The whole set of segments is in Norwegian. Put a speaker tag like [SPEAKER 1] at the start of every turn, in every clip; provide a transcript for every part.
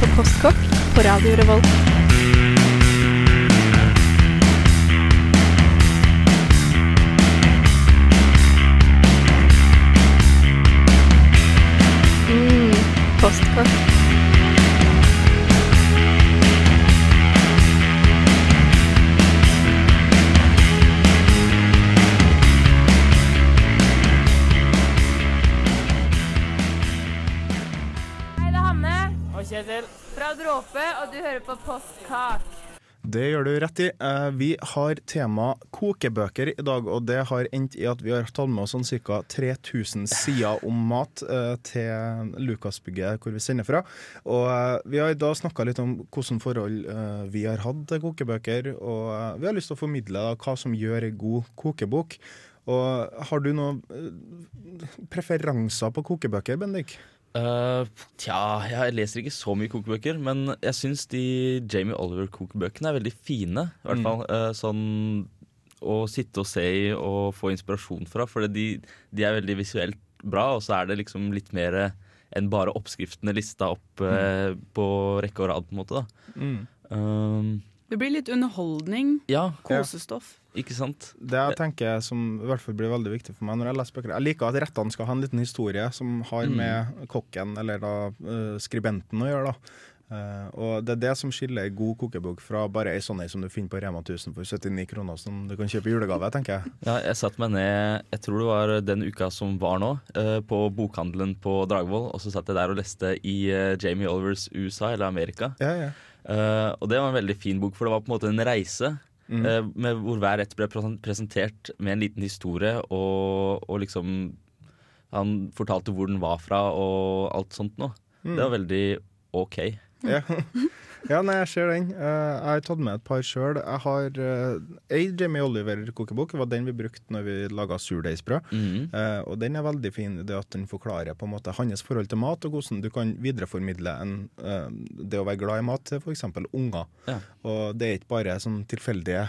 [SPEAKER 1] på Postkokk på Radio Revolt.
[SPEAKER 2] Du hører på Postkak.
[SPEAKER 3] Det gjør du rett i. Eh, Vi har tema kokebøker i dag, og det har endt i at vi har tatt med oss sånn ca. 3000 sider om mat eh, til Lukasbygget, hvor vi sender fra. Og eh, vi har da snakka litt om hvilke forhold vi har hatt til kokebøker, og vi har lyst til å formidle hva som gjør en god kokebok. Og har du noen preferanser på kokebøker, Bendik?
[SPEAKER 4] Eh, tja, jeg leser ikke så mye kokebøker, men jeg syns de Jamie Oliver-kokebøkene er veldig fine. I hvert
[SPEAKER 3] Mm.
[SPEAKER 4] fall eh, sånn å sitte og se i og få inspirasjon fra. For de, de er veldig visuelt bra, og så er det liksom litt mer enn bare oppskriftene lista opp eh, på rekke og rad, på en måte. da. Um,
[SPEAKER 5] Det blir litt underholdning,
[SPEAKER 4] ja,
[SPEAKER 5] kosestoff.
[SPEAKER 4] Ikke sant?
[SPEAKER 3] Det jeg tenker som i hvert fall blir veldig viktig for meg når jeg leser bøker Jeg liker at rettene skal ha en liten historie som har
[SPEAKER 4] Mm.
[SPEAKER 3] med kokken eller da eh, skribenten å gjøre. da. Uh, og Det er det som skiller god kokebok fra bare ei sånn som du finner på Rema 1000 for 79 kroner, som du kan kjøpe i julegave, tenker jeg.
[SPEAKER 4] Ja, jeg satte meg ned, jeg tror det var den uka som var nå, uh, på bokhandelen på Dragvoll. Og så satt jeg der og leste i uh, Jamie Olivers USA, eller Amerika.
[SPEAKER 3] Ja, ja.
[SPEAKER 4] Og det var en veldig fin bok, for det var på en måte en reise.
[SPEAKER 3] Mm.
[SPEAKER 4] eh, med hvor hver rett ble presentert med en liten historie, og, og liksom Han fortalte hvor den var fra, og alt sånt noe.
[SPEAKER 3] Mm.
[SPEAKER 4] Det var veldig OK.
[SPEAKER 3] Ja. ja, nei, jeg ser den. Eh, jeg har tatt med et par sjøl. Jeg har uh, ei Jamie Oliver-kokebok. Det var den vi brukte når vi laga surdeigsbrød.
[SPEAKER 4] Mm
[SPEAKER 3] Eh, og den er veldig fin i det at den forklarer på en måte hans forhold til mat, og hvordan du kan videreformidle en, eh, det å være glad i mat til f.eks. unger.
[SPEAKER 4] Ja.
[SPEAKER 3] Og det er ikke bare sånn tilfeldige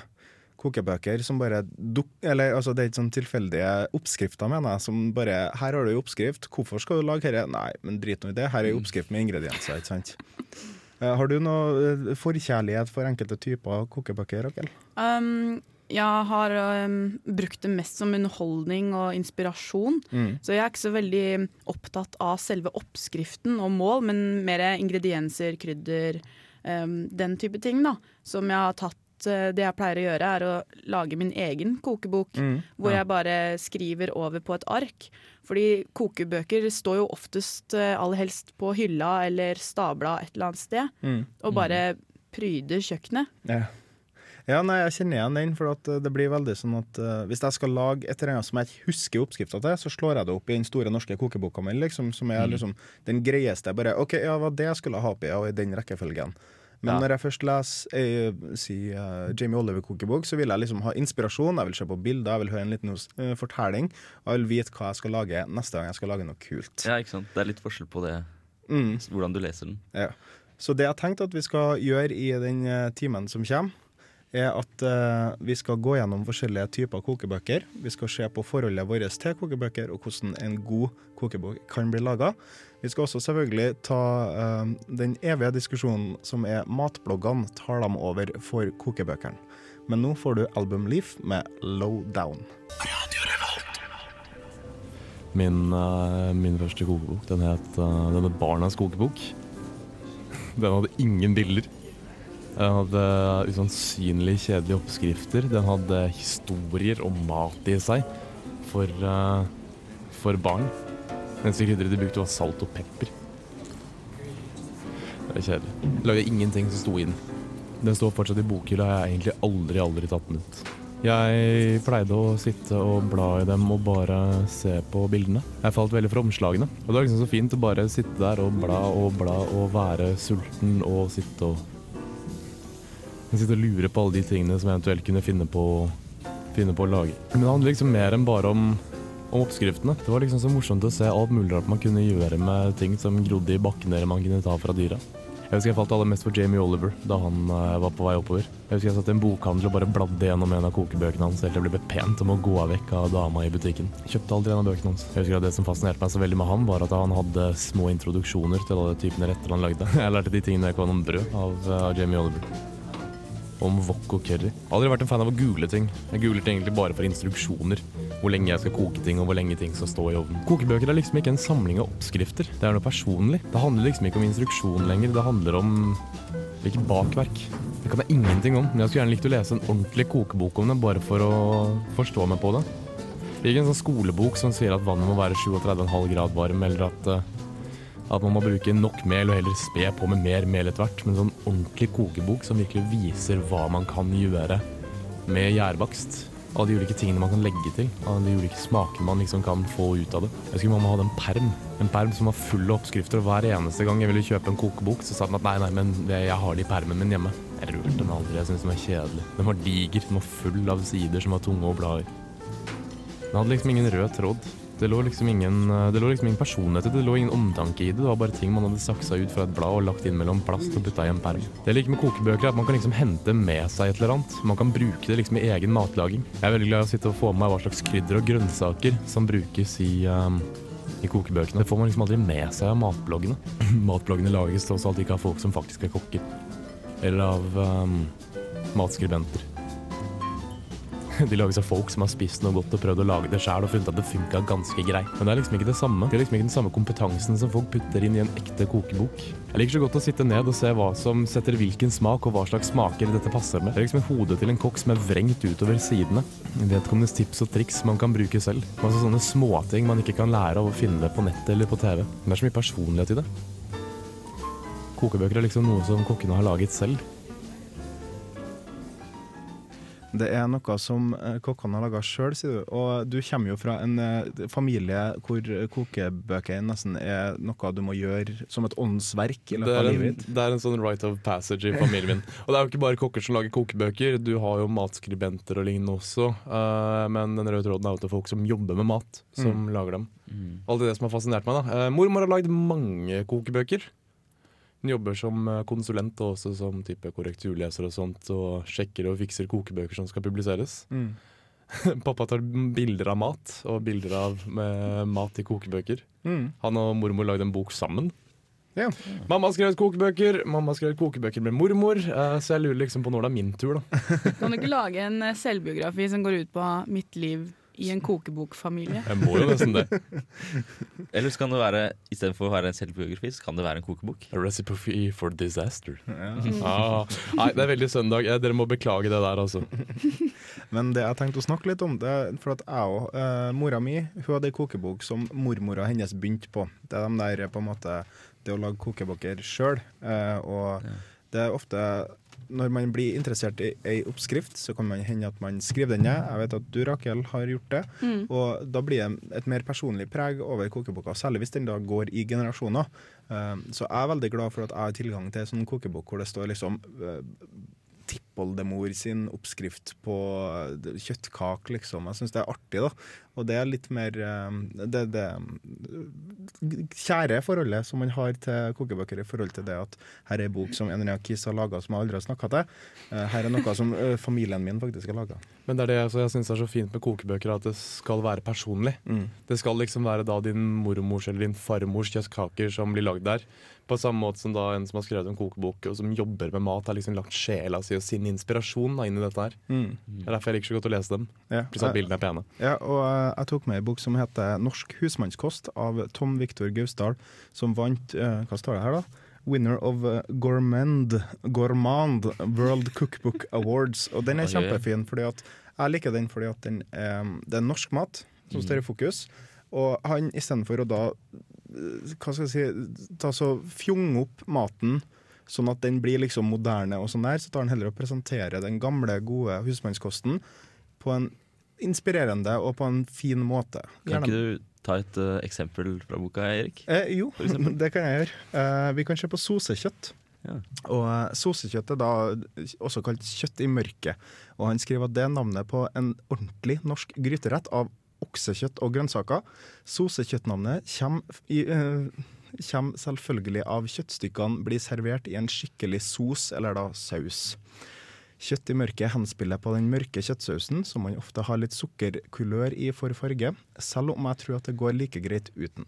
[SPEAKER 3] kokebøker som bare duk Eller altså, det er ikke sånn tilfeldige oppskrifter, mener jeg, som bare Her har du en oppskrift, hvorfor skal du lage dette? Nei, men drit nå i det, her er en oppskrift med ingredienser, ikke sant. Eh, har du noe eh, forkjærlighet for enkelte typer kokebakker, Rakel?
[SPEAKER 5] Um, jeg har um, brukt det mest som underholdning og inspirasjon.
[SPEAKER 3] Mm.
[SPEAKER 5] Så jeg er ikke så veldig opptatt av selve oppskriften og mål, men mer ingredienser, krydder, um, den type ting. da. Som jeg har tatt eh, Det jeg pleier å gjøre, er å lage min egen kokebok.
[SPEAKER 3] Mm.
[SPEAKER 5] Hvor jeg bare skriver over på et ark. Fordi kokebøker står jo oftest eh, aller helst på hylla eller stabla et eller annet sted.
[SPEAKER 3] Mm.
[SPEAKER 5] Og bare pryder kjøkkenet.
[SPEAKER 3] Ja. ja, nei, jeg kjenner igjen den, for at eh, det blir veldig sånn at uh, hvis jeg skal lage et eller annet som jeg ikke husker oppskrifta til, så slår jeg det opp i den store norske kokeboka mi, liksom, som er liksom den greieste. Bare OK, ja, hva det jeg skulle ha oppi, og i den rekkefølgen. Men
[SPEAKER 4] Ja.
[SPEAKER 3] når jeg først leser jeg, si, uh, Jamie Oliver-kokebok, så vil jeg liksom ha inspirasjon, jeg vil se på bilder, jeg vil høre en liten uh, fortelling, og jeg vil vite hva jeg skal lage neste gang jeg skal lage noe kult.
[SPEAKER 4] Ja, ikke sant? Det er litt forskjell på det,
[SPEAKER 3] Mm.
[SPEAKER 4] hvordan du leser den.
[SPEAKER 3] Ja. Så det jeg tenkte at vi skal gjøre i den eh, timen som kommer, er at uh, vi skal gå gjennom forskjellige typer kokebøker. Vi skal se på forholdet vårt til kokebøker, og hvordan en god kokebok kan bli laga. Vi skal også selvfølgelig ta uh, den evige diskusjonen som er matbloggene tar dem over for kokebøkene. Men nå får du Album Leaf med Low Down.
[SPEAKER 6] Min, uh, min første kokebok, den het uh, denne Barnas kokebok. Den hadde ingen bilder. Den hadde usannsynlig kjedelige oppskrifter. Den hadde historier og mat i seg for, eh, for barn. Eneste krydderet de brukte, var salt og pepper. Det er kjedelig. Lagde ingenting som sto i den. Den står fortsatt i bokhylla. Jeg har egentlig aldri, aldri tatt den ut. Jeg pleide å sitte og bla i dem og bare se på bildene. Jeg falt veldig for omslagene. Og det var liksom så fint å bare sitte der og bla og bla og være sulten og sitte og Sitte og lure på alle de tingene som jeg eventuelt kunne finne på, finne på å lage. Men det handler liksom mer enn bare om, om oppskriftene. Det var liksom så morsomt å se alt mulig rart man kunne gjøre med ting som grodde i bakken eller man kunne ta fra dyra. Jeg husker jeg falt aller mest for Jamie Oliver da han uh, var på vei oppover. Jeg husker jeg satt i en bokhandel og bare bladde gjennom en av kokebøkene hans helt til jeg ble pent om å gå av vekk av dama i butikken. Kjøpte aldri en av bøkene hans. Jeg husker at Det som fascinerte meg så veldig med han, var at han hadde små introduksjoner til alle typene retter han lagde. Jeg lærte de tingene jeg kan om brød av, uh, av Jamie Oliver. Om wok og curry. Aldri vært en fan av å google ting. Jeg googlet egentlig bare for instruksjoner. Hvor lenge jeg skal koke ting, og hvor lenge ting skal stå i ovnen. Kokebøker er liksom ikke en samling av oppskrifter. Det er noe personlig. Det handler liksom ikke om instruksjon lenger. Det handler om ikke bakverk. Det kan jeg ingenting om, men jeg skulle gjerne likt å lese en ordentlig kokebok om det, bare for å forstå meg på det. Det Ikke en sånn skolebok som sier at vannet må være 37,5 grad varm, eller at, eh, at man må bruke nok mel og heller spe på med mer mel etter hvert. Men en sånn ordentlig kokebok som virkelig viser hva man kan gjøre med gjærbakst. Alle de ulike tingene man kan legge til. Alle de ulike smakene man liksom kan få ut av det. Jeg husker mamma hadde en perm En perm som var full av oppskrifter. Og hver eneste gang jeg ville kjøpe en kokebok, så sa den at nei, nei, men jeg har det i permen min hjemme. Jeg rørte den aldri. Jeg syntes den var kjedelig. Den var diger. Den var full av sider som var tunge å bla i. Den hadde liksom ingen rød tråd. Det lå liksom ingen, det lå liksom ingen personlighet i det. Det lå ingen omtanke i det. Det var bare ting man hadde saksa ut fra et blad og lagt inn mellom plast og putta i en perm. Det jeg liker med kokebøker, er at man kan liksom hente med seg et eller annet. Man kan bruke det liksom i egen matlaging. Jeg er veldig glad i å sitte og få med meg hva slags krydder og grønnsaker som brukes i, um, i kokebøkene. Det får man liksom aldri med seg av matbloggene. matbloggene lages tross alt ikke av folk som faktisk er kokker. Eller av um, matskribenter. De lages av folk som har spist noe godt og prøvd å lage det sjæl og funnet at det funka ganske greit. Men det er liksom ikke det samme. Det er liksom ikke den samme kompetansen som folk putter inn i en ekte kokebok. Jeg liker så godt å sitte ned og se hva som setter hvilken smak, og hva slags smaker dette passer med. Det er liksom hodet hode til en kokk som er vrengt utover sidene. Vedkommendes tips og triks man kan bruke selv. Masse sånne småting man ikke kan lære av å finne på nettet eller på TV. Det er så mye personlighet i det. Kokebøker er liksom noe som kokkene har laget selv.
[SPEAKER 3] Det er noe som eh, kokkene har laga sjøl, sier du. Og du kommer jo fra en eh, familie hvor kokebøker nesten er noe du må gjøre som et åndsverk i
[SPEAKER 6] Det
[SPEAKER 3] løpet av
[SPEAKER 6] er,
[SPEAKER 3] livet
[SPEAKER 6] en,
[SPEAKER 3] ditt.
[SPEAKER 6] det er en sånn right of passage i familien min. Og det er jo ikke bare kokker som lager kokebøker, du har jo matskribenter og lignende også. eh, men den røde tråden er jo til folk som jobber med mat, som lager dem. Alt det som har fascinert meg. da. Mormor har lagd mange kokebøker. Hun jobber som eh, konsulent og også som type korrekturleser og sånt, og sjekker og fikser kokebøker som skal publiseres.
[SPEAKER 3] Mm.
[SPEAKER 6] Pappa tar bilder av mat, og bilder av med mat i kokebøker.
[SPEAKER 3] Mm.
[SPEAKER 6] Han og mormor lagde en bok sammen.
[SPEAKER 3] Ja.
[SPEAKER 6] Mamma har skrevet kokebøker, mamma har skrevet kokebøker med mormor, eh, så jeg lurer liksom på når det er min tur, da.
[SPEAKER 5] Kan du ikke lage en eh, selvbiografi som går ut på mitt liv i en kokebokfamilie?
[SPEAKER 6] Jeg må jo nesten det.
[SPEAKER 4] Eller så kan det være, istedenfor å være en selvbiografi, så kan det være en kokebok.
[SPEAKER 6] A recipe for disaster.
[SPEAKER 3] Ja.
[SPEAKER 6] Ah, nei, det er veldig søndag. Dere må beklage det der, altså.
[SPEAKER 3] Men det jeg tenkte å snakke litt om, det er for at jeg og eh, mora mi hun hadde ei kokebok som mormora hennes begynte på. Det er de der på en måte det å lage kokebøker sjøl. Eh, og det er ofte når man blir interessert i ei oppskrift, så kan man hende at man skriver den ned. Jeg vet at du, Rakel, har gjort det. Og da blir det et mer personlig preg over kokeboka, særlig hvis den da går i generasjoner. Eh, så jeg er veldig glad for at jeg har tilgang til en sånn kokebok hvor det står liksom eh, tippoldemor sin oppskrift på eh, kjøttkake, liksom. Jeg syns det er artig, da. Og det er litt mer eh, det, det eh, kjære forholdet som man har til kokebøker, i forhold til det at her er en bok som en eller annen har laga som jeg aldri har snakka til. Her er noe som familien min faktisk har laga.
[SPEAKER 6] Men det er det jeg, jeg syns er så fint med kokebøker, at det skal være personlig. Det skal liksom være da din mormors eller din farmors kjøttkaker som blir lagd der. På samme måte som da en som har skrevet en kokebok og som jobber med mat, har liksom lagt sjela si og sin inspirasjon da, inn i dette her.
[SPEAKER 3] Mm.
[SPEAKER 6] Det er derfor jeg liker så godt å lese dem.
[SPEAKER 3] Ja.
[SPEAKER 6] Pluss at bildene er pene.
[SPEAKER 3] Ja, og eh, jeg tok med en bok som heter 'Norsk husmannskost' av Tom Viktor Gausdal, som vant eh, Hva står det her, da? Winner of eh, Gourmand, Gourmand World Cookbook Awards. Og den er kjempefin, fordi at jeg liker den fordi at den, eh, det er norsk mat som står i fokus. Og han istedenfor å da hva skal jeg si, ta så fjonge opp maten sånn at den blir liksom moderne og sånn der, så tar han heller og presenterer den gamle, gode husmannskosten på en inspirerende og på en fin måte.
[SPEAKER 4] Kan ikke du ta et uh, eksempel fra boka, Erik?
[SPEAKER 3] Eh, jo, det kan jeg gjøre. Uh, vi kan se på sosekjøtt.
[SPEAKER 4] Ja.
[SPEAKER 3] Og eh, sosekjøtt er da også kalt kjøtt i mørket. Og han skriver at det er navnet på en ordentlig norsk gryterett av oksekjøtt og grønnsaker. Sosekjøttnavnet kommer kommer selvfølgelig av kjøttstykkene blir servert i en skikkelig sos, eller da saus. Kjøtt i mørket henspiller på den mørke kjøttsausen, som man ofte har litt sukkerkulør i for farge, selv om jeg tror at det går like greit uten.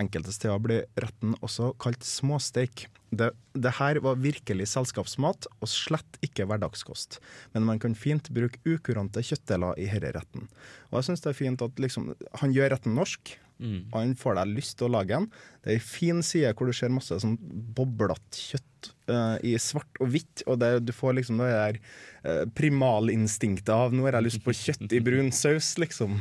[SPEAKER 3] Enkelte steder blir retten også kalt småsteik. Det, det her var virkelig selskapsmat, og slett ikke hverdagskost. Men man kan fint bruke ukurante kjøttdeler i denne retten. Og jeg syns det er fint at liksom, han gjør retten norsk,
[SPEAKER 4] Mm.
[SPEAKER 3] og han får deg lyst til å lage den. Det er ei fin side hvor du ser masse sånn boblete kjøtt uh, i svart og hvitt, og det, du får liksom det der uh, primalinstinktet av 'nå har jeg lyst på kjøtt i brun saus', liksom.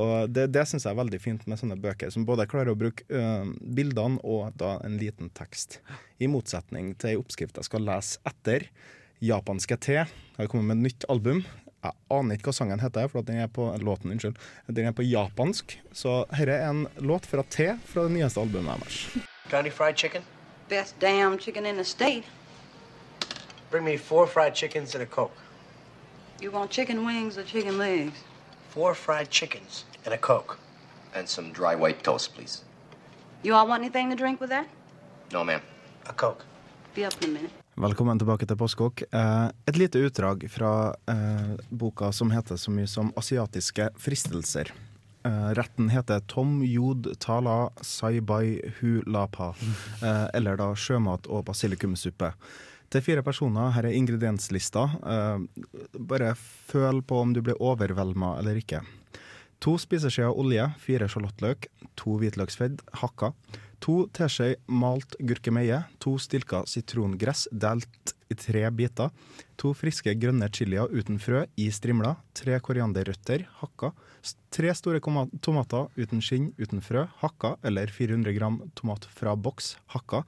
[SPEAKER 3] Og det, det syns jeg er veldig fint med sånne bøker, som både klarer å bruke uh, bildene og da en liten tekst. I motsetning til ei oppskrift jeg skal lese etter. Japanske te har kommet med et nytt album. Jeg aner ikke hva sangen heter, for at den er på låten, unnskyld. Den er på japansk. Så dette er en låt fra Te fra det nyeste albumet deres.
[SPEAKER 7] Got any fried chicken?
[SPEAKER 8] Best damn chicken in the state.
[SPEAKER 7] Bring me four fried chickens and a Coke.
[SPEAKER 8] You want chicken wings or chicken legs?
[SPEAKER 7] Four fried chickens and a Coke.
[SPEAKER 9] And some dry white toast, please.
[SPEAKER 8] You all want anything to drink with that?
[SPEAKER 9] No, ma'am.
[SPEAKER 7] A Coke.
[SPEAKER 8] Be up in a minute.
[SPEAKER 3] Velkommen tilbake til Postkokk. Eh, et lite utdrag fra eh, boka som heter så mye som 'Asiatiske fristelser'. Eh, retten heter Tom Jod Tala Sai Bai Hu Lapa, eh, eller da sjømat og basilikumsuppe. Til fire personer, her er ingredienslista. Bare føl på om du blir overvelma eller ikke. To spiseskjeer olje, fire sjalottløk, to hvitløksfedd hakka, to teskjeer malt gurkemeie, to stilker sitrongress delt i tre biter, to friske grønne chilier uten frø i strimler, tre korianderrøtter hakka, tre store tomater uten skinn, uten frø, hakka, eller 400 gram tomat fra boks, hakka,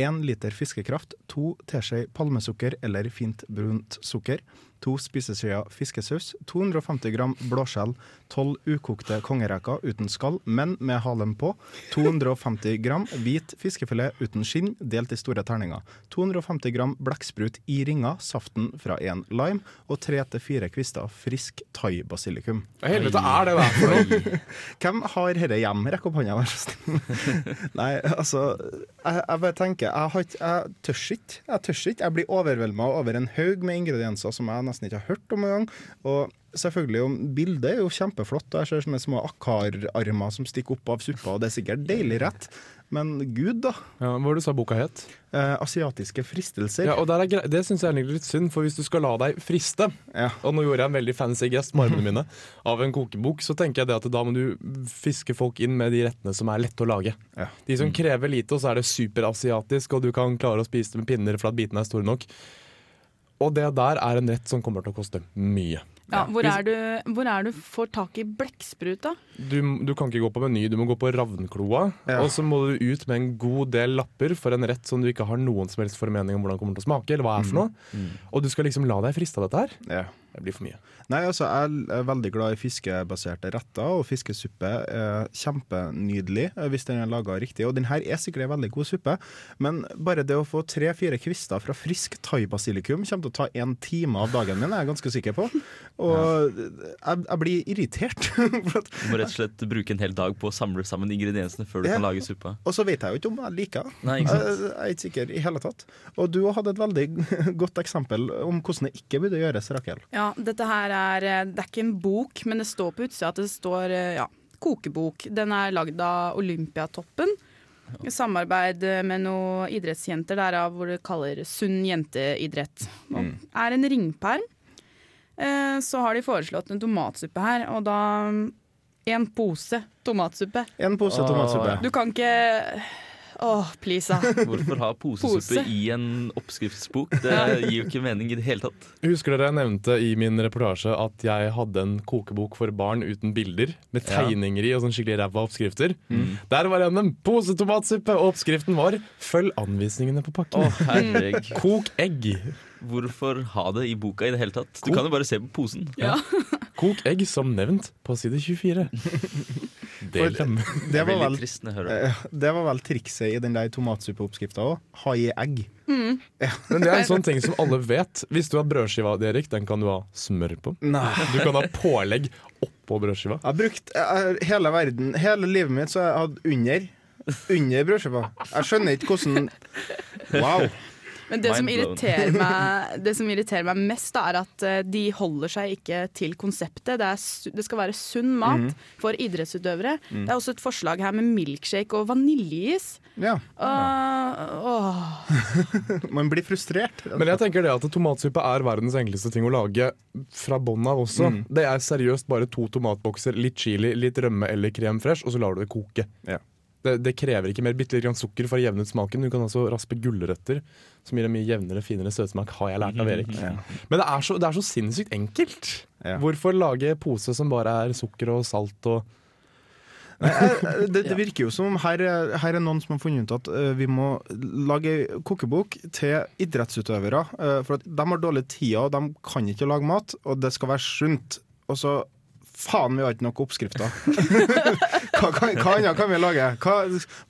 [SPEAKER 3] én liter fiskekraft, to teskjeer palmesukker eller fint brunt sukker, to spiseskjeer fiskesaus, 250 gram blåskjell, 12 ukokte kongereker uten skall, men med halen på, 250 gram hvit fiskefilet uten skinn, delt i store terninger, 250 gram blekksprut i ringer, saften fra en lime, og 3-4 kvister frisk thai-basilikum.
[SPEAKER 6] Hva helvete er det der for noe?
[SPEAKER 3] Hvem har dette hjem? Rekk opp hånda, vær så snill. Nei, altså Jeg, jeg bare tenker Jeg, har jeg tør ikke. Jeg tør ikke. Jeg blir overvelda over en haug med ingredienser som jeg nesten ikke har hørt om engang. Og selvfølgelig, bildet er jo kjempeflott. Jeg ser sånne små akkararmer som stikker opp av suppa, og det er sikkert deilig rett. Men gud, da.
[SPEAKER 6] Ja, hva var det du sa boka het?
[SPEAKER 3] Eh, asiatiske fristelser.
[SPEAKER 6] Ja, og er Det syns jeg er litt synd, for hvis du skal la deg friste
[SPEAKER 3] Ja.
[SPEAKER 6] Og nå gjorde jeg en veldig fancy gest med armene mine av en kokebok, så tenker jeg det at da må du fiske folk inn med de rettene som er lette å lage.
[SPEAKER 3] Ja.
[SPEAKER 6] De som krever lite, og så er det superasiatisk, og du kan klare å spise det med pinner for at bitene er store nok. Og det der er en rett som kommer til å koste mye.
[SPEAKER 5] Ja, hvor, er du, hvor er du får tak i blekksprut, da?
[SPEAKER 6] Du, du kan ikke gå på Meny, du må gå på Ravnkloa.
[SPEAKER 3] Ja.
[SPEAKER 6] Og så må du ut med en god del lapper for en rett som du ikke har noen som helst formening om hvordan kommer til å smake. eller hva er for noe. Og du skal liksom la deg friste av dette her.
[SPEAKER 3] Ja.
[SPEAKER 6] Det blir for mye.
[SPEAKER 3] Nei, altså Jeg er veldig glad i fiskebaserte retter, og fiskesuppe er kjempenydelig eh, hvis den er laga riktig. Og den her er sikkert en veldig god suppe, men bare det å få tre-fire kvister fra frisk thai-basilikum kommer til å ta en time av dagen min, er jeg ganske sikker på. Og jeg, jeg blir irritert. for at,
[SPEAKER 4] Du må rett og slett bruke en hel dag på å samle sammen ingrediensene før du
[SPEAKER 3] Ja.
[SPEAKER 4] kan lage suppa.
[SPEAKER 3] og så vet jeg jo ikke om jeg liker.
[SPEAKER 4] Nei, ikke
[SPEAKER 3] Jeg, jeg er ikke sikker i hele tatt. Og du hadde et veldig godt eksempel om hvordan det ikke burde gjøres, Rakel.
[SPEAKER 5] Ja, dette her er eh, Det er ikke en bok, men det står på utsida at det står eh, ja, kokebok. Den er lagd av Olympiatoppen. I samarbeid med noen idrettsjenter derav hvor det kaller sunn jenteidrett. Og
[SPEAKER 3] Mm.
[SPEAKER 5] er en ringperm. Eh, Så har de foreslått en tomatsuppe her, og da en pose tomatsuppe.
[SPEAKER 3] En pose tomatsuppe.
[SPEAKER 5] Du kan ikke Åh, please, da.
[SPEAKER 4] Hvorfor ha posesuppe
[SPEAKER 5] Pose.
[SPEAKER 4] i en oppskriftsbok? Det gir jo ikke mening i det hele tatt.
[SPEAKER 6] Husker dere jeg nevnte i min reportasje at jeg hadde en kokebok for barn uten bilder, med tegninger i og sånn skikkelig ræva oppskrifter? Der var en en pose tomatsuppe, og oppskriften var 'følg anvisningene på
[SPEAKER 4] pakken'.
[SPEAKER 6] pakken'.
[SPEAKER 4] herreg.
[SPEAKER 6] Kok egg.
[SPEAKER 4] Hvorfor ha det i boka i det hele tatt? Du kan jo bare se på posen.
[SPEAKER 5] Ja.
[SPEAKER 6] Kok egg som nevnt på side 24.
[SPEAKER 3] For- Det
[SPEAKER 4] Det
[SPEAKER 3] var vel
[SPEAKER 4] det.
[SPEAKER 3] Eh, var vel trikset i den der tomatsuppeoppskrifta òg. Ha i egg.
[SPEAKER 6] Men det er en sånn ting som alle vet. Visste du at brødskiva Erik, den kan du ha smør på?
[SPEAKER 3] Nei.
[SPEAKER 6] Du kan ha pålegg oppå brødskiva.
[SPEAKER 3] Jeg har brukt jeg, hele verden, hele livet mitt så har jeg hatt under Under brødskiva. Jeg skjønner ikke hvordan Wow.
[SPEAKER 5] Men det som, meg, det som irriterer meg mest, da, er at eh, de holder seg ikke til konseptet. Det, er, det skal være sunn mat
[SPEAKER 3] Mhm.
[SPEAKER 5] for idrettsutøvere.
[SPEAKER 3] Mm.
[SPEAKER 5] Det er også et forslag her med milkshake og vaniljeis.
[SPEAKER 3] Ja.
[SPEAKER 5] Uh.
[SPEAKER 3] Man blir frustrert.
[SPEAKER 6] Men jeg tenker det at tomatsuppe er verdens enkleste ting å lage fra bånn av også.
[SPEAKER 3] Mm.
[SPEAKER 6] Det er seriøst bare to tomatbokser, litt chili, litt rømme eller krem fresh, og så lar du det koke. Det, det krever ikke mer. Bitte litt grann sukker for å jevne ut smaken. Du kan også raspe gulrøtter, som gir en mye jevnere, finere søtsmak, har jeg lært av Erik.
[SPEAKER 3] Ja.
[SPEAKER 6] Men det er, så, det er så sinnssykt enkelt.
[SPEAKER 3] Ja.
[SPEAKER 6] Hvorfor lage pose som bare er sukker og salt og
[SPEAKER 3] Nei, det, det virker jo som om her, er- her er noen som har funnet ut at uh, vi må lage kokebok til idrettsutøvere. Uh, for at de har dårlig tid, og de kan ikke lage mat, og det skal være sunt. Og så Faen, vi har ikke nok oppskrifter. hva, hva, hva annet kan vi lage? Hva,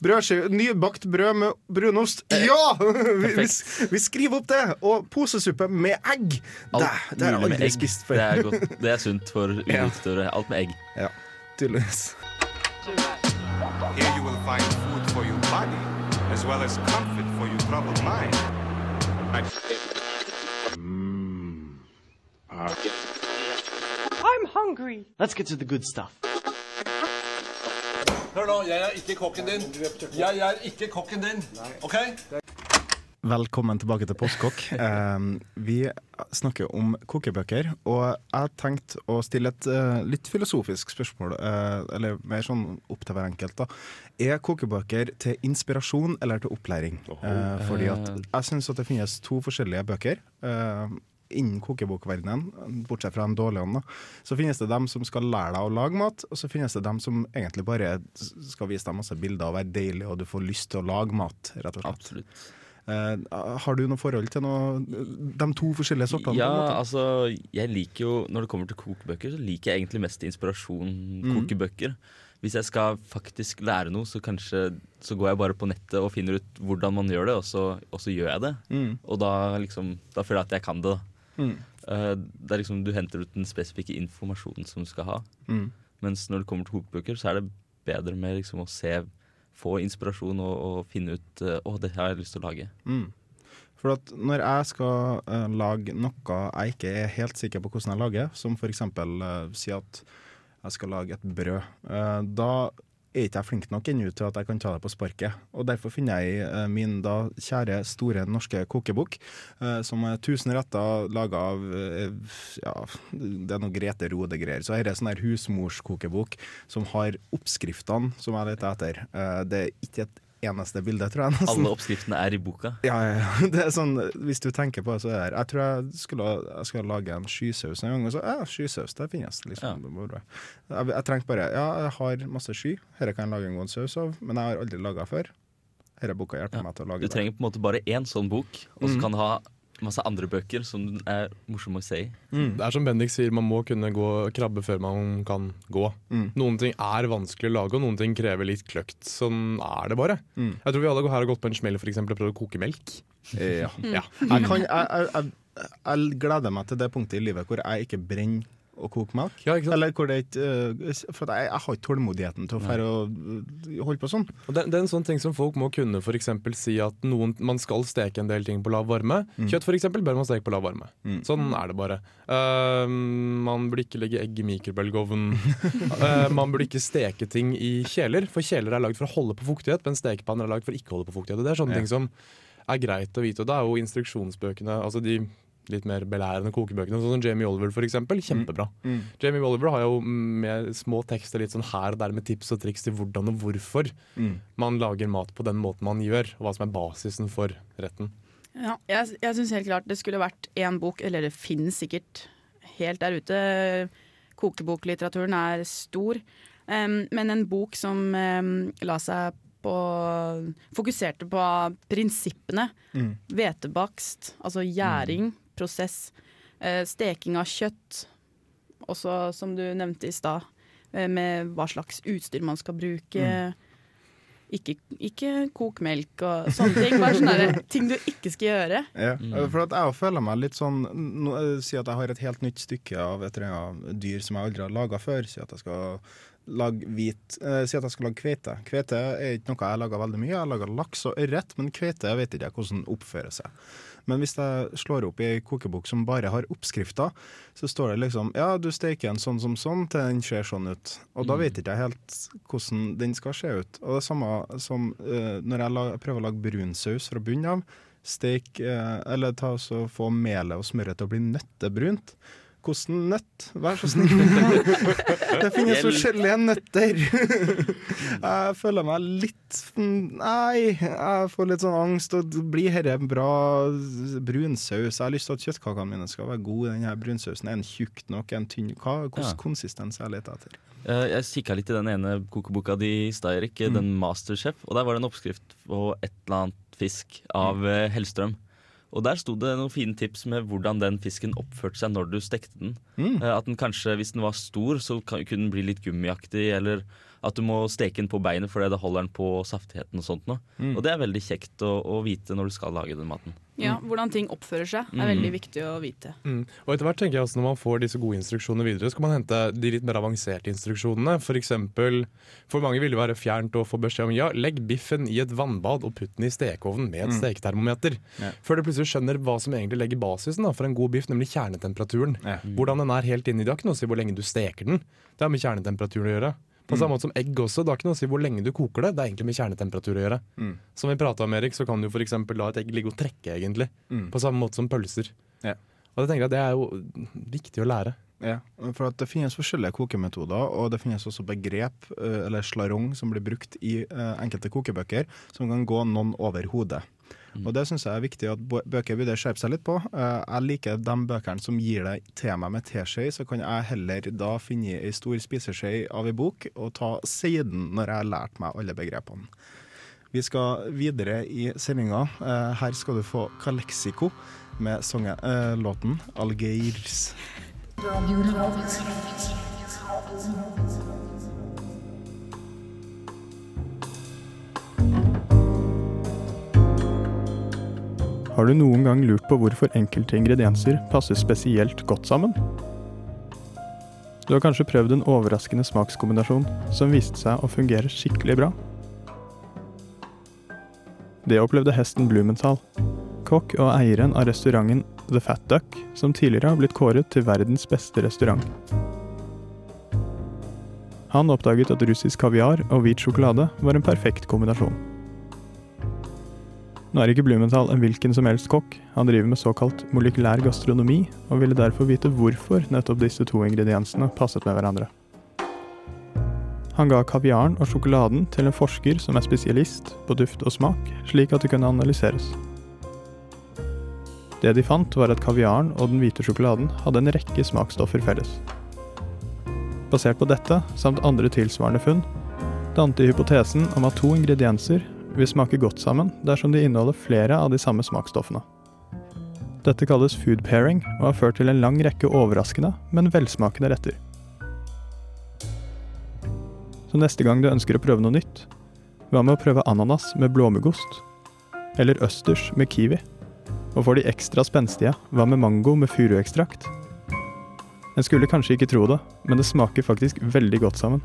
[SPEAKER 3] brødskive, nybakt brød med brunost? Ja! Vi, vi, vi skriver opp det! Og posesuppe med egg! Det,
[SPEAKER 4] Alt
[SPEAKER 3] det har jeg aldri spist før.
[SPEAKER 4] Det er, godt. det er sunt for
[SPEAKER 3] Ja.
[SPEAKER 4] Alt med egg.
[SPEAKER 3] Ja, tydeligvis.
[SPEAKER 10] Here you will find food for your body, as well as comfort for your troubled mind.
[SPEAKER 11] I'm hungry. Let's get to the good stuff.
[SPEAKER 12] Hør nå, jeg er ikke kokken din. Jeg er ikke kokken din. OK?
[SPEAKER 3] Velkommen tilbake til Postkokk. Eh, vi snakker om kokebøker, og jeg tenkte å stille et eh, litt filosofisk spørsmål, eh, eller mer sånn opp til hver enkelt. da. Er kokebøker til inspirasjon eller til opplæring? Eh, fordi at jeg syns at det finnes to forskjellige bøker. Innen kokebokverdenen, bortsett fra de dårlige, da, så finnes det dem som skal lære deg å lage mat, og så finnes det dem som egentlig bare skal vise deg masse bilder og være deilig, og du får lyst til å lage mat, rett og slett.
[SPEAKER 4] Absolutt.
[SPEAKER 3] Uh, har du noe forhold til noe, de to forskjellige sortene?
[SPEAKER 4] Ja, altså jeg liker jo Når det kommer til kokebøker, så liker jeg egentlig mest inspirasjon
[SPEAKER 3] Mm.
[SPEAKER 4] kokebøker. Hvis jeg skal faktisk lære noe, så kanskje så går jeg bare på nettet og finner ut hvordan man gjør det, og så, og så gjør jeg det.
[SPEAKER 3] Mm.
[SPEAKER 4] Og da liksom Da føler jeg at jeg kan det. da.
[SPEAKER 3] Mm.
[SPEAKER 4] Eh, det er liksom Du henter ut den spesifikke informasjonen som du skal ha.
[SPEAKER 3] Mm.
[SPEAKER 4] Mens når det kommer til hovedbøker, så er det bedre med liksom å se Få inspirasjon og, og finne ut eh, Å, det har jeg lyst til å lage.
[SPEAKER 3] Mm. For at når jeg skal uh, lage noe jeg ikke er helt sikker på hvordan jeg lager, som f.eks. Uh, si at jeg skal lage et brød, da er ikke jeg flink nok ennå til at jeg kan ta det på sparket. Og Derfor finner jeg eh, min da kjære, store norske kokebok, eh, som er 1000 retter laga av eh, ja, det er noe Grete Rode-greier. Så her er sånn her husmorskokebok som har oppskriftene som jeg leter etter. Det er ikke et eneste bilde, tror jeg. nesten.
[SPEAKER 4] Alle oppskriftene er i boka.
[SPEAKER 3] Ja, ja, ja. Det er sånn, hvis du tenker på det, så er det Jeg tror jeg skulle, jeg skulle lage en skysaus en gang, og så ja, skysaus, det finnes. Liksom. Jeg, jeg trengte bare Ja, jeg har masse sky, dette kan jeg lage en god saus av, men jeg har aldri laga før. Denne boka hjelper meg til å lage det.
[SPEAKER 4] Du trenger på en måte bare én sånn bok, og så
[SPEAKER 6] Mm.
[SPEAKER 4] kan ha masse andre bøker som er morsomme å se i.
[SPEAKER 6] Det er som Bendik sier, man må kunne gå krabbe før man kan gå.
[SPEAKER 3] Mm.
[SPEAKER 6] Noen ting er vanskelig å lage, og noen ting krever litt kløkt. Sånn er det bare.
[SPEAKER 3] Mm.
[SPEAKER 6] Jeg tror vi alle her har gått på en smell for eksempel, og prøvd å koke melk.
[SPEAKER 3] Ja.
[SPEAKER 6] Ja.
[SPEAKER 3] Jeg, kan, jeg, jeg, jeg, jeg gleder meg til det punktet i livet hvor jeg ikke brenner å koke melk. Eller hvor det ikke eh, For jeg, jeg har ikke tålmodigheten til å fære og eh, holde på sånn.
[SPEAKER 6] Og det, det er en sånn ting som folk må kunne for eksempel si at noen, man skal steke en del ting på lav varme.
[SPEAKER 3] Mm.
[SPEAKER 6] Kjøtt for eksempel bør man steke på lav varme. Sånn er det bare. Uh, man burde ikke legge egg i mikrobølgeovnen. Uh, man burde ikke steke ting i kjeler, for kjeler er lagd for å holde på fuktighet, men stekepanner er lagd for å ikke holde på fuktighet. Og Det er sånne
[SPEAKER 3] Ja.
[SPEAKER 6] ting som er greit å vite, og da er jo instruksjonsbøkene, altså de litt mer belærende kokebøkene, sånn som Jamie Oliver for eksempel, kjempebra.
[SPEAKER 3] Mm.
[SPEAKER 6] Jamie Oliver har jo med små tekster litt sånn her og der med tips og triks til hvordan og hvorfor
[SPEAKER 3] Mm.
[SPEAKER 6] man lager mat på den måten man gjør, og hva som er basisen for retten.
[SPEAKER 5] Ja, jeg jeg syns helt klart det skulle vært én bok, eller det finnes sikkert helt der ute. Kokeboklitteraturen er stor. Um, men en bok som um, la seg på Fokuserte på prinsippene.
[SPEAKER 3] Mm.
[SPEAKER 5] Hvetebakst, altså gjæring, prosess. eh, steking av kjøtt. Også, som du nevnte i stad, eh, med hva slags utstyr man skal bruke.
[SPEAKER 3] Mm.
[SPEAKER 5] Ikke, ikke kok melk og sånne ting. Bare sånne ting du ikke skal gjøre.
[SPEAKER 3] Ja,
[SPEAKER 4] Mm.
[SPEAKER 3] for at jeg føler meg litt sånn eh, Si at jeg har et helt nytt stykke av et eller annet dyr som jeg aldri har laga før. Si at jeg skal lage hvit eh, Si at jeg skal lage kveite. Kveite er ikke noe jeg lager veldig mye. Jeg lager laks og ørret, men kveite vet ikke jeg hvordan oppfører seg. Men hvis jeg slår opp i ei kokebok som bare har oppskrifter, så står det liksom ja, du steker en sånn som sånn til den ser sånn ut. Og da
[SPEAKER 4] Mm.
[SPEAKER 3] vet ikke jeg helt hvordan den skal se ut. Og det samme som eh, når jeg lager, prøver å lage brunsaus fra bunnen av. Steik eh, eller ta og få melet og smøret til å bli nøttebrunt. Hvordan nøtt? Vær så snill. det finnes forskjellige nøtter. jeg føler meg litt Nei, jeg får litt sånn angst. Og blir dette en bra brunsaus? Jeg har lyst til at kjøttkakene mine skal være gode. Denne brunsausen Er den tjukk nok? Er den tynn? Hva, Hvilken
[SPEAKER 4] Ja.
[SPEAKER 3] konsistens jeg leter etter?
[SPEAKER 4] Eh, Jeg kikka litt i den ene kokeboka di, Steirik,
[SPEAKER 3] Mm.
[SPEAKER 4] den Masterchef. Og der var det en oppskrift på et eller annet fisk av
[SPEAKER 3] Mm.
[SPEAKER 4] eh, Hellstrøm. Og der sto det noen fine tips med hvordan den fisken oppførte seg når du stekte den.
[SPEAKER 3] Mm.
[SPEAKER 4] Eh, At den kanskje, hvis den var stor, så kunne den bli litt gummiaktig. Eller at du må steke den på beinet fordi det holder den på saftigheten og sånt noe.
[SPEAKER 3] Mm.
[SPEAKER 4] Og det er veldig kjekt å, å vite når du skal lage den maten.
[SPEAKER 5] Ja, Hvordan ting oppfører seg er
[SPEAKER 4] Mm.
[SPEAKER 5] veldig viktig å vite.
[SPEAKER 6] Mm. Og etter hvert tenker jeg også Når man får disse gode instruksjonene videre, så kan man hente de litt mer avanserte instruksjonene. For eksempel, for mange vil det være fjernt å få beskjed om ja, legg biffen i et vannbad og putt den i stekeovnen med et
[SPEAKER 3] Mm.
[SPEAKER 6] steketermometer.
[SPEAKER 3] Ja.
[SPEAKER 6] Før du plutselig skjønner hva som egentlig legger basisen da, for en god biff, nemlig kjernetemperaturen.
[SPEAKER 3] Ja.
[SPEAKER 6] Hvordan den er helt inni. Det har ikke noe å si hvor lenge du steker den. Det har med kjernetemperaturen å gjøre. På samme måte som egg også. Det har ikke noe å si hvor lenge du koker det. Det er egentlig med kjernetemperatur å gjøre.
[SPEAKER 3] Mm.
[SPEAKER 6] Som vi prata om, Erik, så kan du f.eks. la et egg ligge og trekke, egentlig.
[SPEAKER 3] Mm.
[SPEAKER 6] På samme måte som pølser.
[SPEAKER 3] Ja.
[SPEAKER 6] Og jeg tenker at Det er jo viktig å lære.
[SPEAKER 3] Ja, for det finnes forskjellige kokemetoder, og det finnes også begrep, eh, eller slarong, som blir brukt i eh, enkelte kokebøker, som kan gå noen over hodet. Og det syns jeg er viktig at bø- bøker burde skjerpe seg litt på. Eh, Jeg liker de bøkene som gir deg tema med teskje, så kan jeg heller da finne ei stor spiseskje av ei bok og ta siden når jeg har lært meg alle begrepene. Vi skal videre i sendinga. Eh, Her skal du få Kaleksiko med songen, eh, låten 'Algeirs'.
[SPEAKER 13] Har du noen gang lurt på hvorfor enkelte ingredienser passer spesielt godt sammen? Du har kanskje prøvd en overraskende smakskombinasjon som viste seg å fungere skikkelig bra? Det opplevde hesten Blumenthal, kokk og eieren av restauranten The Fat Duck, som tidligere har blitt kåret til verdens beste restaurant. Han oppdaget at russisk kaviar og hvit sjokolade var en perfekt kombinasjon. Nå er ikke Blumenthal en hvilken som helst kokk, han driver med såkalt molekylær gastronomi, og ville derfor vite hvorfor nettopp disse to ingrediensene passet med hverandre. Han ga kaviaren og sjokoladen til en forsker som er spesialist på duft og smak, slik at det kunne analyseres. Det de fant, var at kaviaren og den hvite sjokoladen hadde en rekke smaksstoffer felles. Basert på dette, samt andre tilsvarende funn, dannet de hypotesen om at to ingredienser vil smake godt sammen dersom de inneholder flere av de samme smaksstoffene. Dette kalles food pairing og har ført til en lang rekke overraskende, men velsmakende retter. Så neste gang du ønsker å prøve noe nytt, hva med å prøve ananas med blåmuggost? Eller østers med kiwi? Og for de ekstra spenstige, hva med mango med furuekstrakt? En skulle kanskje ikke tro det, men det smaker faktisk veldig godt sammen.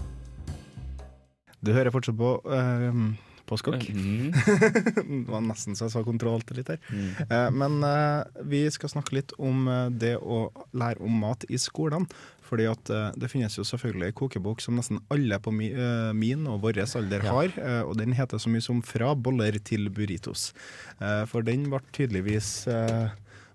[SPEAKER 3] Du hører fortsatt på uh, Postkokk.
[SPEAKER 4] Mm.
[SPEAKER 3] det var nesten så jeg sa kontroll til litt her.
[SPEAKER 4] Mm.
[SPEAKER 3] Eh, men eh, vi skal snakke litt om eh, det å lære om mat i skolene. Fordi at eh, det finnes jo selvfølgelig en kokebok som nesten alle på mi, eh, min og vår alder
[SPEAKER 4] Ja.
[SPEAKER 3] har. eh, og den heter så mye som 'Fra boller til burritos'. Eh, for den ble tydeligvis eh,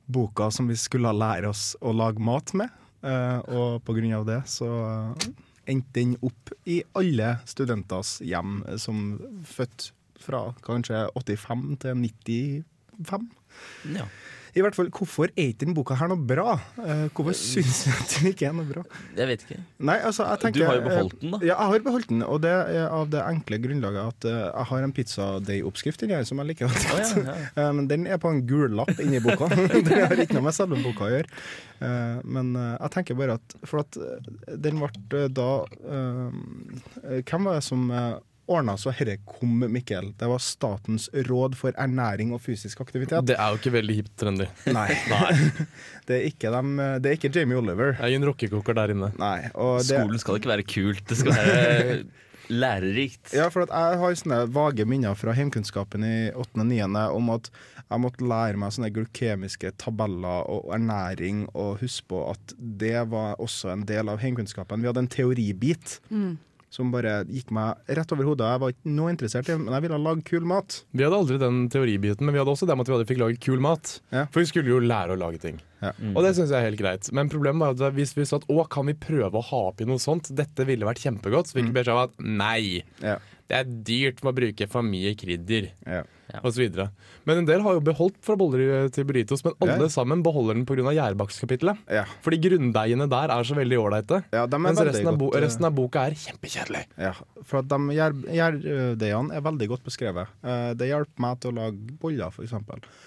[SPEAKER 3] boka som vi skulle lære oss å lage mat med. Eh, og på grunn av det så eh, endte den opp i alle studenters hjem eh, som født fra kanskje 85 til 95.
[SPEAKER 4] Ja.
[SPEAKER 3] I hvert fall, Hvorfor er ikke denne boka her noe bra? Eh, hvorfor syns du at den ikke er noe bra?
[SPEAKER 4] Jeg vet ikke.
[SPEAKER 3] Nei, altså, jeg tenker,
[SPEAKER 4] Du har jo beholdt den, da.
[SPEAKER 3] Ja, jeg har beholdt den, og det er av det enkle grunnlaget at eh, jeg har en pizzadeigoppskrift inni her som jeg liker godt.
[SPEAKER 4] Å, ja, ja.
[SPEAKER 3] Eh, men den er på en gul lapp inni boka. det har ikke noe med selve boka å gjøre. Eh, men jeg tenker bare at For at den ble da Hvem var det som ordna så herre kom, Mikkel. Det var Statens råd for ernæring og fysisk aktivitet.
[SPEAKER 6] Det er jo ikke veldig hipt trendy.
[SPEAKER 3] Nei. det, er ikke dem, det er ikke Jamie Oliver.
[SPEAKER 6] Det er ingen rockekoker der inne.
[SPEAKER 3] Nei, og det,
[SPEAKER 4] Skolen skal ikke være kult, det skal være lærerikt.
[SPEAKER 3] Ja, for at jeg har sånne vage minner fra heimkunnskapen i 8. og 9. om at jeg måtte lære meg sånne glukemiske tabeller og ernæring, og huske på at det var også en del av heimkunnskapen. Vi hadde en teoribit.
[SPEAKER 5] Mm.
[SPEAKER 3] Som bare gikk meg rett over hodet. Jeg var ikke noe interessert i men jeg ville lage kul mat.
[SPEAKER 6] Vi hadde aldri den teoribiten, men vi hadde også det med at vi fikk lage kul mat.
[SPEAKER 3] Ja.
[SPEAKER 6] For vi skulle jo lære å lage ting.
[SPEAKER 3] Ja.
[SPEAKER 4] Mm.
[SPEAKER 6] Og det syns jeg er helt greit. Men problemet var at hvis vi sa at å, kan vi prøve å ha oppi noe sånt, dette ville vært kjempegodt, så fikk vi beskjed om at nei.
[SPEAKER 3] Ja.
[SPEAKER 6] Det er dyrt med å bruke for mye krydder,
[SPEAKER 3] Ja.
[SPEAKER 6] og så videre. Men en del har jo beholdt fra boller til burritos, men alle
[SPEAKER 3] Ja.
[SPEAKER 6] sammen beholder den pga. gjærbakkskapitlet.
[SPEAKER 3] Ja.
[SPEAKER 6] Fordi grunndeigene der er så veldig ålreite.
[SPEAKER 3] Ja,
[SPEAKER 6] Mens resten av,
[SPEAKER 3] godt, eh,
[SPEAKER 6] resten av boka er kjempekjedelig.
[SPEAKER 3] Ja, for at de gjær- gjærdeigene er veldig godt beskrevet. Eh, Det hjalp meg til å lage boller, f.eks.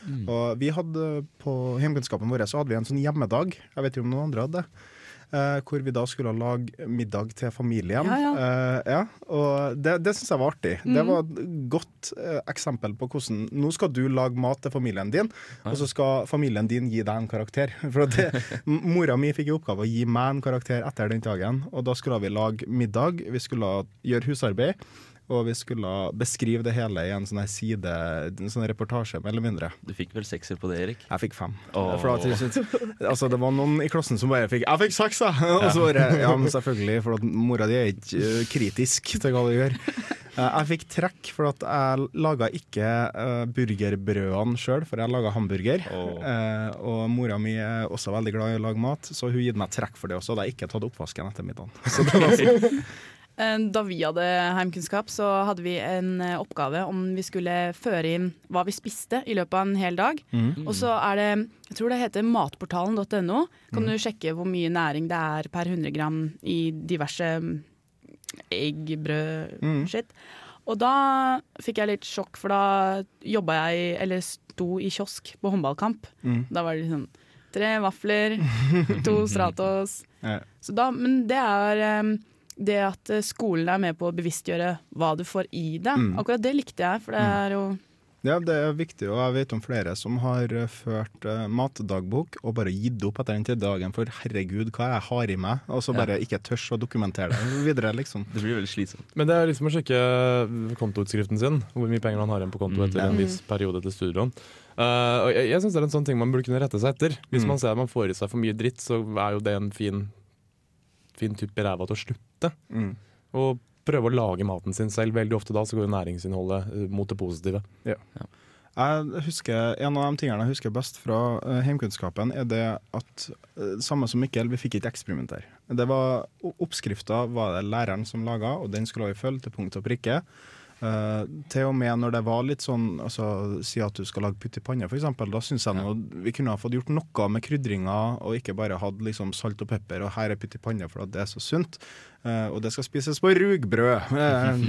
[SPEAKER 4] Mm.
[SPEAKER 3] Og vi hadde på hjemkunnskapen vår så hadde vi en sånn hjemmedag, jeg vet ikke om noen andre hadde det. Eh, hvor vi da skulle lage middag til familien.
[SPEAKER 5] Ja, ja.
[SPEAKER 3] Eh, ja, og det, det syns jeg var artig. Det
[SPEAKER 5] Mhm.
[SPEAKER 3] var et godt eh, eksempel på hvordan Nå skal du lage mat til familien din, og så skal familien din gi deg en karakter. For det, Mora mi fikk i oppgave å gi meg en karakter etter den dagen, og da skulle vi lage middag. Vi skulle gjøre husarbeid. Og vi skulle beskrive det hele i en sånn side, en sånn reportasje, mer eller mindre.
[SPEAKER 4] Du fikk vel sekser på det, Erik?
[SPEAKER 3] Jeg fikk fem.
[SPEAKER 4] Oh.
[SPEAKER 3] For at, altså, det var noen i klassen som bare fikk 'jeg fikk seks', jeg! Og så bare Ja, men selvfølgelig, for at mora di er ikke kritisk til hva du gjør. Eh, Jeg fikk trekk for at jeg laga ikke burgerbrødene sjøl, for jeg laga hamburger. Eh, og mora mi er også veldig glad i å lage mat, så hun gitt meg trekk for det også. Da jeg ikke tatt oppvasken etter middagen. Så det var sånn.
[SPEAKER 5] Eh, Da vi hadde heimkunnskap, så hadde vi en eh, oppgave om vi skulle føre inn hva vi spiste i løpet av en hel dag.
[SPEAKER 3] Mm.
[SPEAKER 5] Og så er det, jeg tror det heter matportalen.no. Kan
[SPEAKER 3] Mm.
[SPEAKER 5] du sjekke hvor mye næring det er per 100 gram i diverse mm, egg, brød,
[SPEAKER 3] Mm.
[SPEAKER 5] shit. Og da fikk jeg litt sjokk, for da jobba jeg, eller sto i kiosk på håndballkamp.
[SPEAKER 3] Mm.
[SPEAKER 5] Da var det sånn tre vafler, to Stratos.
[SPEAKER 3] Ja.
[SPEAKER 5] Så da, men det er um, det at eh, skolen er med på å bevisstgjøre hva du får i deg.
[SPEAKER 3] Mm.
[SPEAKER 5] Akkurat det likte jeg, for det er jo
[SPEAKER 3] Ja, det er viktig, og jeg vet om flere som har eh, ført uh, matdagbok og bare gitt opp etter den tredje dagen, for herregud, hva jeg har i meg, og så bare ikke tørs å dokumentere det videre, liksom.
[SPEAKER 4] Det blir veldig slitsomt.
[SPEAKER 6] Men det er liksom å sjekke kontoutskriften sin, hvor mye penger man har igjen på konto
[SPEAKER 4] Mm.
[SPEAKER 6] etter en
[SPEAKER 5] Mm.
[SPEAKER 6] viss periode til studielån. Uh, og jeg jeg syns det er en sånn ting man burde kunne rette seg etter. Hvis
[SPEAKER 3] Mm.
[SPEAKER 6] man ser at man får i seg for mye dritt, så er jo det en fin, fin tupp i ræva til å slutte.
[SPEAKER 3] Mm.
[SPEAKER 6] Og prøve å lage maten sin selv. Veldig ofte da så går jo næringsinnholdet eh, mot det positive.
[SPEAKER 3] Jeg husker, En av de tingene jeg husker best fra uh, heimkunnskapen, er det at uh, samme som Mikkel, vi fikk ikke eksperimentere. Det var, Oppskrifta var det læreren som laga, og den skulle vi følge til punkt og prikke. Eh, til og med når det var litt sånn altså, Si at du skal lage putt i panne, f.eks. Da syns jeg nå vi kunne ha fått gjort noe med krydringa, og ikke bare hatt liksom salt og pepper, og her er putt i panne for det er så sunt. Uh, og det skal spises på rugbrød. Eh,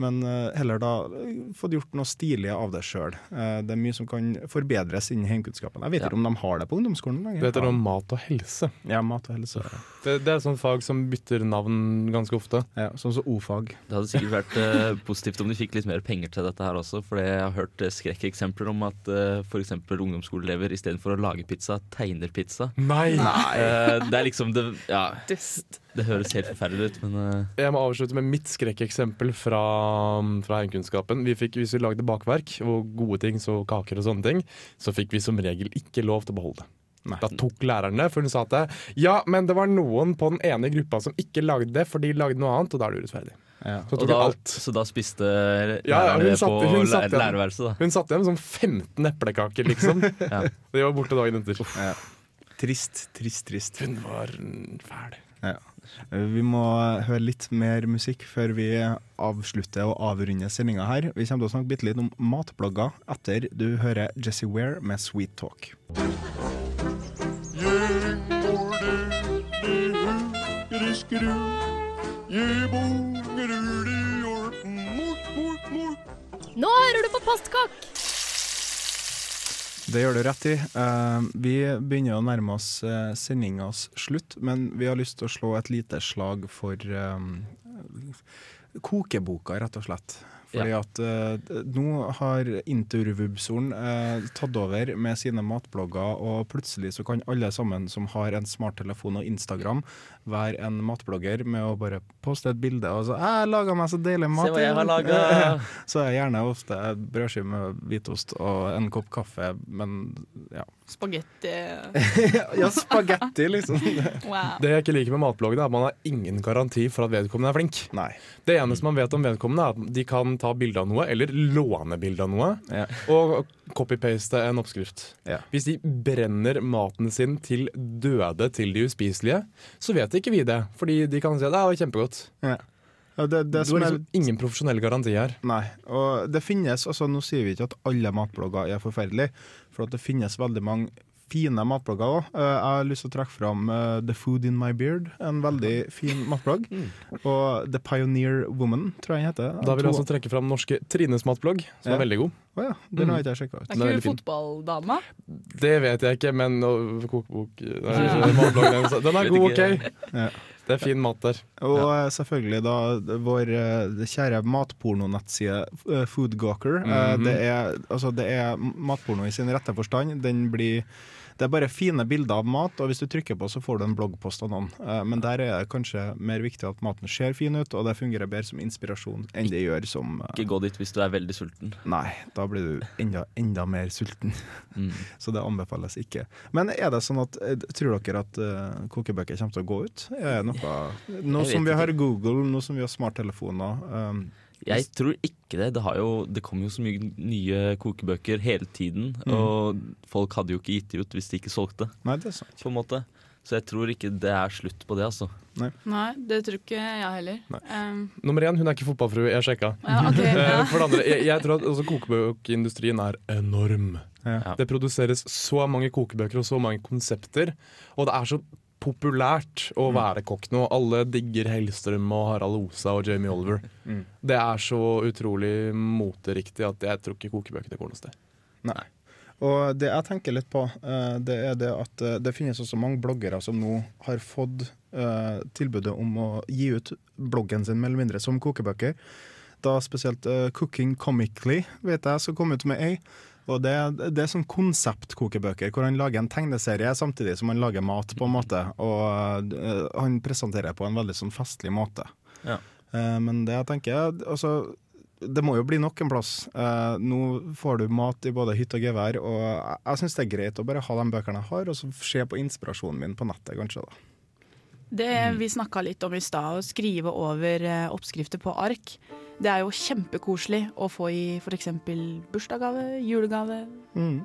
[SPEAKER 3] men eh, heller da eh, fått gjort noe stilig av det sjøl. det er mye som kan forbedres innen heimkunnskapen. Jeg vet
[SPEAKER 6] Ja.
[SPEAKER 3] ikke om de har det på ungdomsskolen lenger.
[SPEAKER 6] Det heter noe mat og helse.
[SPEAKER 3] Ja, mat og helse.
[SPEAKER 6] Det, det er et sånt fag som bytter navn ganske ofte.
[SPEAKER 3] Ja, sånn som o-fag.
[SPEAKER 4] Det hadde sikkert vært eh, positivt om de fikk litt mer penger til dette her også, for jeg har hørt eh, skrekkeksempler om at uh, f.eks. ungdomsskoleelever istedenfor å lage pizza, tegner pizza.
[SPEAKER 6] Nei!
[SPEAKER 4] Eh, det er liksom det Ja, det høres helt forferdelig ut, men eh,
[SPEAKER 6] Jeg må avslutte med mitt skrekkeksempel fra, fra heimkunnskapen. Vi fikk, hvis vi lagde bakverk og gode ting, så kaker og sånne ting, så fikk vi som regel ikke lov til å beholde det. Da tok læreren det, for hun sa at det, ja, men det var noen på den ene gruppa som ikke lagde det, for de lagde noe annet, og da er det urettferdig. Så
[SPEAKER 4] og da,
[SPEAKER 6] alt.
[SPEAKER 4] Så da spiste
[SPEAKER 6] Ja, ja,
[SPEAKER 4] lærerne
[SPEAKER 6] hun satt,
[SPEAKER 4] på lærerværelset, da.
[SPEAKER 6] Hun satt igjen med sånn 15 eplekaker, liksom.
[SPEAKER 4] Ja.
[SPEAKER 6] De var borte dagen etter.
[SPEAKER 3] Trist, trist, trist.
[SPEAKER 6] Hun var fæl.
[SPEAKER 3] Ja. Vi må høre litt mer musikk før vi avslutter og avrunder sendinga her. Vi kommer til å snakke bitte litt om matblogger etter du hører Jesse Ware med Sweet Talk.
[SPEAKER 2] Nå hører du på Postkokk!
[SPEAKER 3] Det gjør du rett i. Eh, vi begynner å nærme oss uh, sendingas slutt, men vi har lyst til å slå et lite slag for eh, kokeboka, rett og slett. Fordi at uh, nå har intervubsoren uh, tatt over med sine matblogger, og plutselig så kan alle sammen som har en smarttelefon og Instagram, være en matblogger med å bare poste et bilde og så 'Jeg laga meg så deilig mat'.
[SPEAKER 4] Se hva jeg har laget.
[SPEAKER 3] så er gjerne ofte brødskive med hvitost og en kopp kaffe, men ja.
[SPEAKER 5] Spagetti
[SPEAKER 3] Ja, spagetti, liksom.
[SPEAKER 5] Wow.
[SPEAKER 6] Det jeg ikke liker med matbloggene, er at man har ingen garanti for at vedkommende er flink.
[SPEAKER 3] Nei.
[SPEAKER 6] Det eneste man vet om vedkommende, er at de kan ta bilde av noe, eller låne bilde av noe, og copy-paste en oppskrift. Hvis de brenner maten sin til døde til de uspiselige, så vet ikke vi det. Fordi de kan si at det var kjempegodt.
[SPEAKER 3] Ja. Ja, det, det
[SPEAKER 6] Du har
[SPEAKER 3] er-
[SPEAKER 6] liksom ingen profesjonell garanti her.
[SPEAKER 3] Nei, og det finnes, altså Nå sier vi ikke at alle matblogger er forferdelige, for at det finnes veldig mange fine matblogger òg. jeg har lyst til å trekke fram eh, The Food In My Beard, en veldig fin matblogg. Og The Pioneer Woman, tror jeg den heter.
[SPEAKER 6] Da vil jeg også trekke fram norske Trines matblogg, som
[SPEAKER 3] Ja.
[SPEAKER 6] er veldig god.
[SPEAKER 3] Oh, ja, den har ikke jeg sjekka ut.
[SPEAKER 5] Er ikke du fotballdama?
[SPEAKER 6] Det vet jeg ikke, men kokebok Den er god. OK.
[SPEAKER 3] Ja.
[SPEAKER 6] Det er fin mat der.
[SPEAKER 3] Og ja. selvfølgelig da vår eh, kjære matpornonettside eh, Foodgawker. Mm
[SPEAKER 6] -hmm.
[SPEAKER 3] det, er, altså, det er matporno i sin rette forstand. Den blir det er bare fine bilder av mat, og hvis du trykker på, så får du en bloggpost av noen. Eh, Men der er det kanskje mer viktig at maten ser fin ut, og det fungerer bedre som inspirasjon enn det gjør som eh,
[SPEAKER 4] Ikke gå dit hvis du er veldig sulten.
[SPEAKER 3] Nei, da blir du enda, enda mer sulten.
[SPEAKER 4] Mm.
[SPEAKER 3] Så det anbefales ikke. Men er det sånn at eh, tror dere at uh, kokebøker kommer til å gå ut? Er noe, nå som vi har Google, nå som vi har smarttelefoner um,
[SPEAKER 4] Jeg tror ikke det. Det, har jo, det kommer jo så mye nye kokebøker hele tiden. Og folk hadde jo ikke gitt de ut hvis de ikke solgte.
[SPEAKER 3] Nei, det er sant.
[SPEAKER 4] På en måte. Så jeg tror ikke det er slutt på det, altså.
[SPEAKER 5] Nei, det tror ikke jeg heller. Um,
[SPEAKER 6] Nummer én, hun er ikke fotballfrue. Jeg sjekka.
[SPEAKER 5] Ja, okay, ja.
[SPEAKER 6] Eh, For det andre, jeg, jeg tror at altså, kokebøkindustrien er enorm.
[SPEAKER 3] Ja.
[SPEAKER 6] Det produseres så mange kokebøker og så mange konsepter, og det er så populært å være kokk nå. Alle digger Hellstrøm og Harald Osa og Jamie Oliver.
[SPEAKER 3] Mm.
[SPEAKER 6] Det er så utrolig moteriktig at jeg tror ikke kokebøkene går noe sted.
[SPEAKER 3] Nei. Og det jeg tenker litt på, eh, det er det at eh, det finnes også mange bloggere som nå har fått eh, tilbudet om å gi ut bloggen sin mer eller mindre som kokebøker. Da spesielt Cooking Comically, vet jeg, som kom ut med ei. Og det, det er sånn konseptkokebøker hvor han lager en tegneserie samtidig som han lager mat, på en måte. Og uh, han presenterer på en veldig sånn festlig måte.
[SPEAKER 4] Ja.
[SPEAKER 3] Uh, men det jeg tenker altså, Det må jo bli nok en plass. Uh, nå får du mat i både hytte og gevær, og jeg, jeg syns det er greit å bare ha de bøkene jeg har, og så se på inspirasjonen min på nettet, kanskje. da.
[SPEAKER 5] Det vi snakka litt om i stad, å skrive over eh, oppskrifter på ark. Det er jo kjempekoselig å få i f.eks. bursdagsgave, julegave.
[SPEAKER 3] Mm.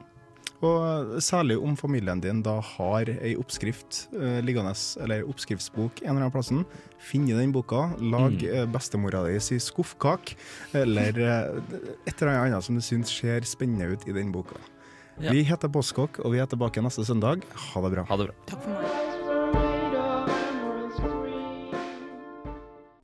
[SPEAKER 3] Og særlig om familien din da har ei oppskrift eh, liggende, eller oppskriftsbok en eller annen plassen. Finn i den boka, lag
[SPEAKER 4] Mm.
[SPEAKER 3] eh, bestemora di si skuffkake, eller eh, et eller annet som du syns ser spennende ut i den boka.
[SPEAKER 4] Ja.
[SPEAKER 3] Vi heter Boskok, og vi er tilbake neste søndag. Ha det bra.
[SPEAKER 4] Ha det bra.
[SPEAKER 5] Takk for meg.